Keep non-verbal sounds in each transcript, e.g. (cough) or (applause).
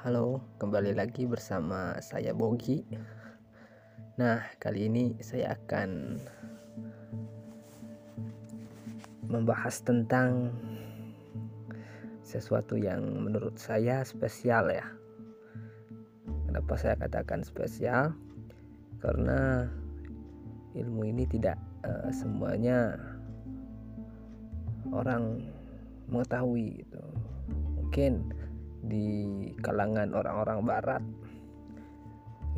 Halo, kembali lagi bersama saya Bogi. Nah, kali ini saya akan membahas tentang sesuatu yang menurut saya spesial ya. Kenapa saya katakan spesial? Karena ilmu ini tidak uh, semuanya orang mengetahui gitu. Mungkin di kalangan orang-orang barat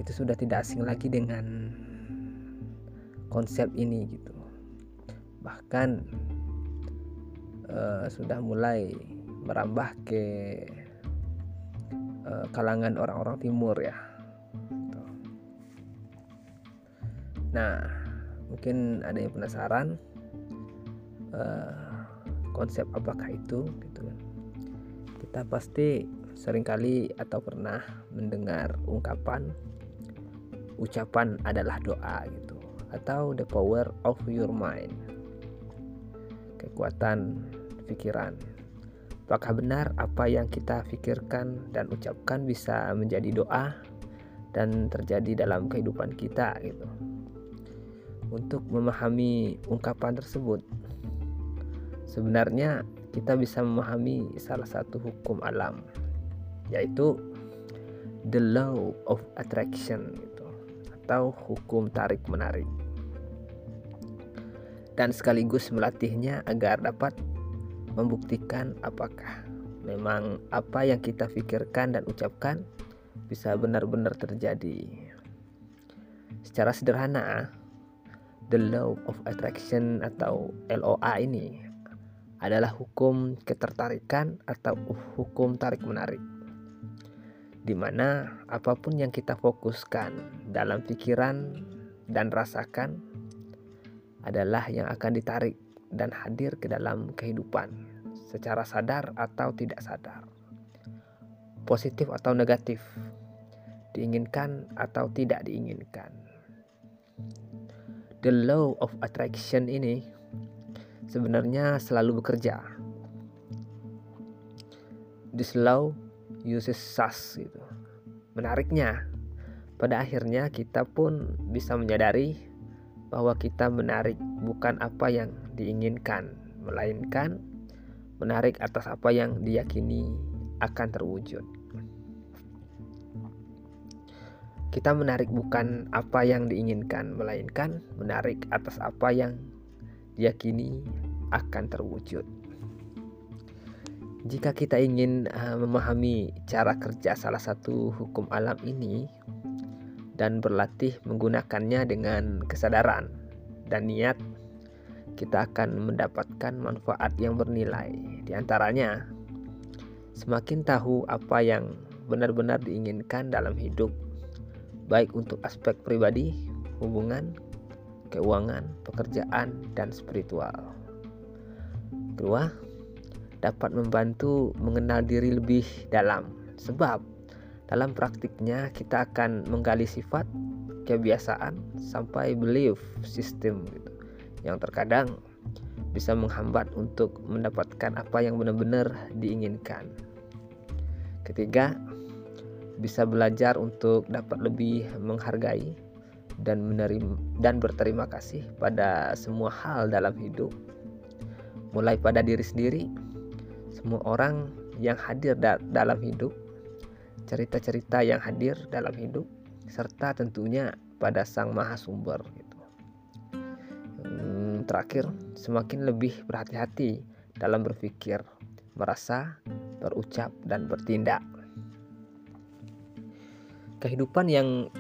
itu sudah tidak asing lagi dengan konsep ini gitu. Bahkan uh, sudah mulai merambah ke uh, kalangan orang-orang timur ya. Nah mungkin ada yang penasaran uh, konsep apakah itu kita pasti sering kali atau pernah mendengar ungkapan ucapan adalah doa gitu. Atau the power of your mind. Kekuatan pikiran. Apakah benar apa yang kita pikirkan dan ucapkan bisa menjadi doa dan terjadi dalam kehidupan kita gitu? Untuk memahami ungkapan tersebut sebenarnya kita bisa memahami salah satu hukum alam yaitu the law of attraction gitu atau hukum tarik menarik dan sekaligus melatihnya agar dapat membuktikan apakah memang apa yang kita pikirkan dan ucapkan bisa benar-benar terjadi. Secara sederhana, the law of attraction atau LOA ini adalah hukum ketertarikan atau hukum tarik-menarik. Di mana apa pun yang kita fokuskan dalam pikiran dan rasakan adalah yang akan ditarik dan hadir ke dalam kehidupan secara sadar atau tidak sadar. Positif atau negatif, diinginkan atau tidak diinginkan. The law of attraction ini sebenarnya selalu bekerja. This law uses sus gitu. Menariknya, pada akhirnya kita pun bisa menyadari bahwa kita menarik bukan apa yang diinginkan, melainkan menarik atas apa yang diyakini akan terwujud. Kita menarik bukan apa yang diinginkan, melainkan menarik atas apa yang diyakini akan terwujud. Jika kita ingin uh, memahami cara kerja salah satu hukum alam ini dan berlatih menggunakannya dengan kesadaran dan niat, kita akan mendapatkan manfaat yang bernilai. Di antaranya, semakin tahu apa yang benar-benar diinginkan dalam hidup, baik untuk aspek pribadi, hubungan, keuangan, pekerjaan, dan spiritual. Kedua, dapat membantu mengenal diri lebih dalam, sebab dalam praktiknya kita akan menggali sifat, kebiasaan, sampai belief system gitu, yang terkadang bisa menghambat untuk mendapatkan apa yang benar-benar diinginkan. Ketiga, bisa belajar untuk dapat lebih menghargai dan menerima dan berterima kasih pada semua hal dalam hidup. Mulai pada diri sendiri, semua orang yang hadir da dalam hidup, cerita-cerita yang hadir dalam hidup, serta tentunya pada Sang Maha Sumber gitu. Hmm, terakhir, semakin lebih berhati-hati dalam berpikir, merasa, berucap dan bertindak. Kehidupan yang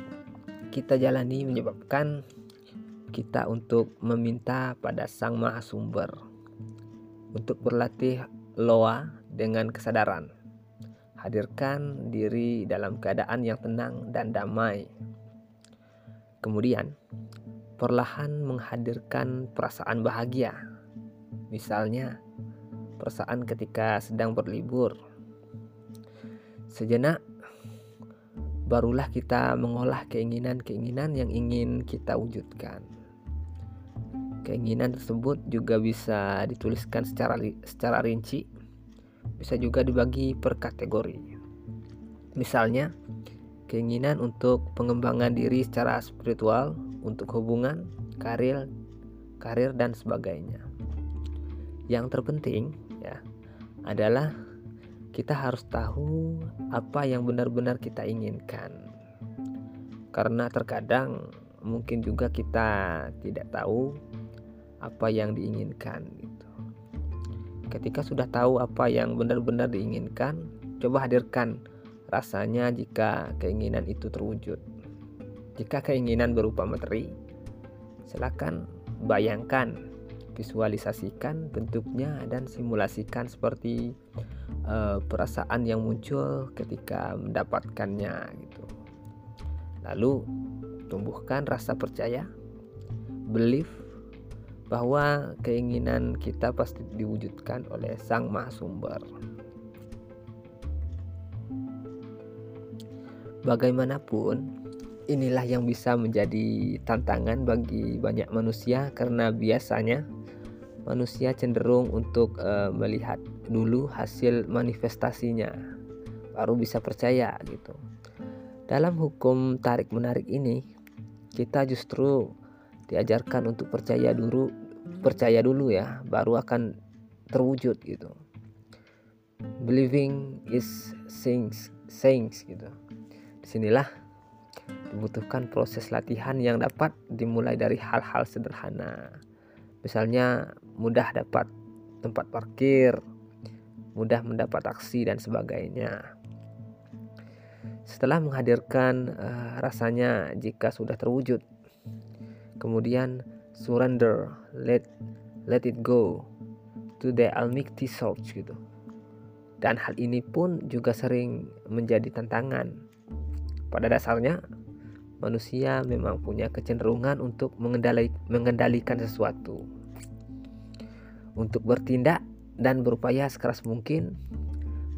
kita jalani menyebabkan kita untuk meminta pada Sang Maha Sumber untuk berlatih loa dengan kesadaran. Hadirkan diri dalam keadaan yang tenang dan damai. Kemudian, perlahan menghadirkan perasaan bahagia. Misalnya, perasaan ketika sedang berlibur. Sejenak barulah kita mengolah keinginan-keinginan yang ingin kita wujudkan. Keinginan tersebut juga bisa dituliskan secara secara rinci, bisa juga dibagi per kategori. Misalnya, keinginan untuk pengembangan diri secara spiritual, untuk hubungan, karir, karir dan sebagainya. Yang terpenting ya adalah kita harus tahu apa yang benar-benar kita inginkan. Karena terkadang mungkin juga kita tidak tahu apa yang diinginkan gitu. Ketika sudah tahu apa yang benar-benar diinginkan, coba hadirkan rasanya jika keinginan itu terwujud. Jika keinginan berupa materi, silakan bayangkan, visualisasikan bentuknya dan simulasikan seperti uh, perasaan yang muncul ketika mendapatkannya gitu. Lalu tumbuhkan rasa percaya, belief bahwa keinginan kita pasti diwujudkan oleh Sang Maha Sumber. Bagaimanapun, inilah yang bisa menjadi tantangan bagi banyak manusia karena biasanya manusia cenderung untuk uh, melihat dulu hasil manifestasinya baru bisa percaya gitu. Dalam hukum tarik menarik ini kita justru diajarkan untuk percaya dulu percaya dulu ya baru akan terwujud gitu. Believing is things things gitu Di sinilah dibutuhkan proses latihan yang dapat dimulai dari hal-hal sederhana. Misalnya mudah dapat tempat parkir, mudah mendapat taksi dan sebagainya. Setelah menghadirkan uh, rasanya jika sudah terwujud, kemudian surrender, let let it go to the almighty source gitu. Dan hal ini pun juga sering menjadi tantangan pada dasarnya, manusia memang punya kecenderungan untuk mengendalikan sesuatu, untuk bertindak dan berupaya sekeras mungkin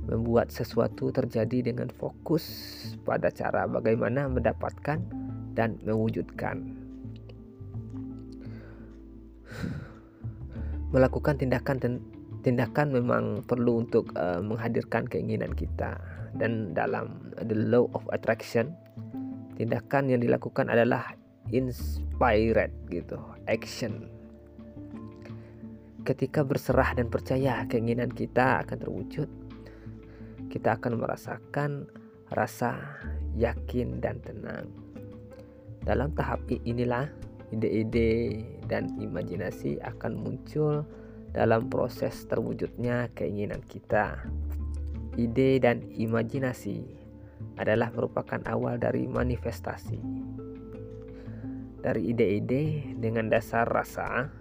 membuat sesuatu terjadi dengan fokus pada cara bagaimana mendapatkan dan mewujudkan. Melakukan tindakan tindakan memang perlu untuk uh, menghadirkan keinginan kita dan dalam the law of attraction tindakan yang dilakukan adalah inspired gitu action ketika berserah dan percaya keinginan kita akan terwujud. Kita akan merasakan rasa yakin dan tenang. Dalam tahap inilah ide-ide dan imajinasi akan muncul dalam proses terwujudnya keinginan kita. Ide dan imajinasi adalah merupakan awal dari manifestasi. Dari ide-ide dengan dasar rasa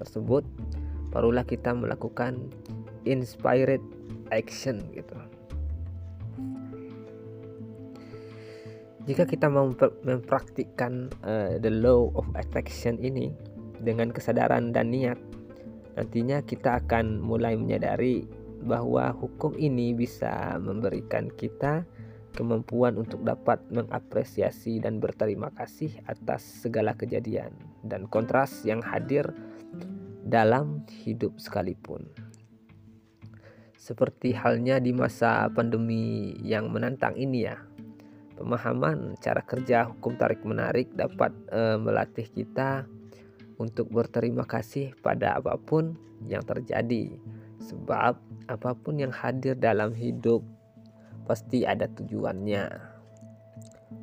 tersebut, barulah kita melakukan inspired action gitu. Jika kita mau mempraktikkan uh, the law of attraction ini dengan kesadaran dan niat, nantinya kita akan mulai menyadari bahwa hukum ini bisa memberikan kita kemampuan untuk dapat mengapresiasi dan berterima kasih atas segala kejadian dan kontras yang hadir dalam hidup sekalipun. Seperti halnya di masa pandemi yang menantang ini ya. Pemahaman cara kerja hukum tarik menarik dapat e, melatih kita untuk berterima kasih pada apa pun yang terjadi Sebab apa pun yang hadir dalam hidup pasti ada tujuannya.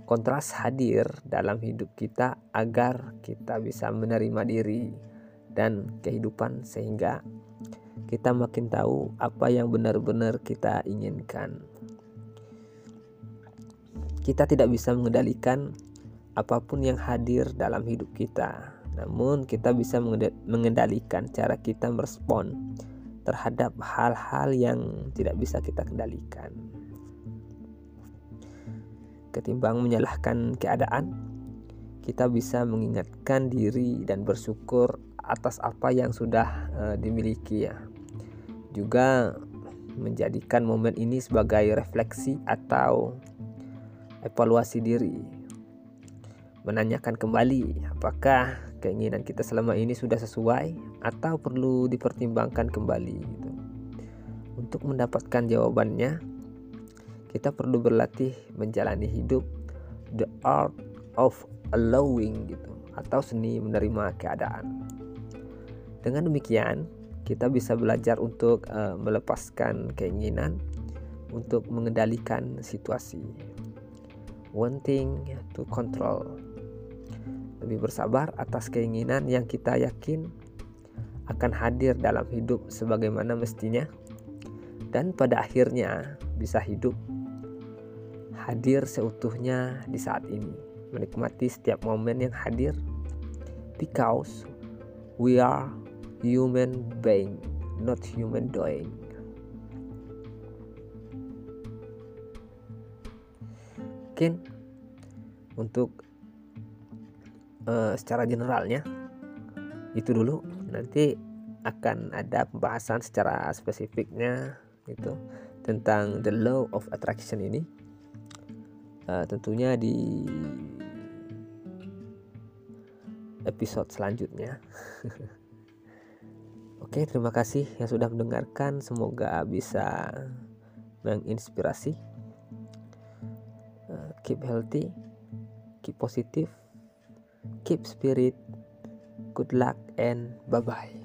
Kontras hadir dalam hidup kita agar kita bisa menerima diri dan kehidupan sehingga kita makin tahu apa yang benar-benar kita inginkan. Kita tidak bisa mengendalikan apa pun yang hadir dalam hidup kita, namun kita bisa mengendalikan cara kita merespon terhadap hal-hal yang tidak bisa kita kendalikan. Ketimbang menyalahkan keadaan, kita bisa mengingatkan diri dan bersyukur atas apa yang sudah uh, dimiliki ya. Juga menjadikan momen ini sebagai refleksi atau evaluasi diri. Menanyakan kembali apakah keinginan kita selama ini sudah sesuai atau perlu dipertimbangkan kembali gitu. Untuk mendapatkan jawabannya, kita perlu berlatih menjalani hidup the art of allowing gitu atau seni menerima keadaan. Dengan demikian, kita bisa belajar untuk uh, melepaskan keinginan untuk mengendalikan situasi. Wanting to control. Lebih bersabar atas keinginan yang kita yakin akan hadir dalam hidup sebagaimana mestinya dan pada akhirnya bisa hidup hadir seutuhnya di saat ini menikmati setiap momen yang hadir because we are human being not human doing. Mungkin untuk uh, secara generalnya itu dulu. Nanti akan ada pembahasan secara spesifiknya gitu tentang the law of attraction ini. Uh, tentunya di episode selanjutnya (laughs) Oke, terima kasih yang sudah mendengarkan. Semoga bisa menginspirasi. Uh, keep healthy, keep positive, keep spirit. Good luck and bye bye.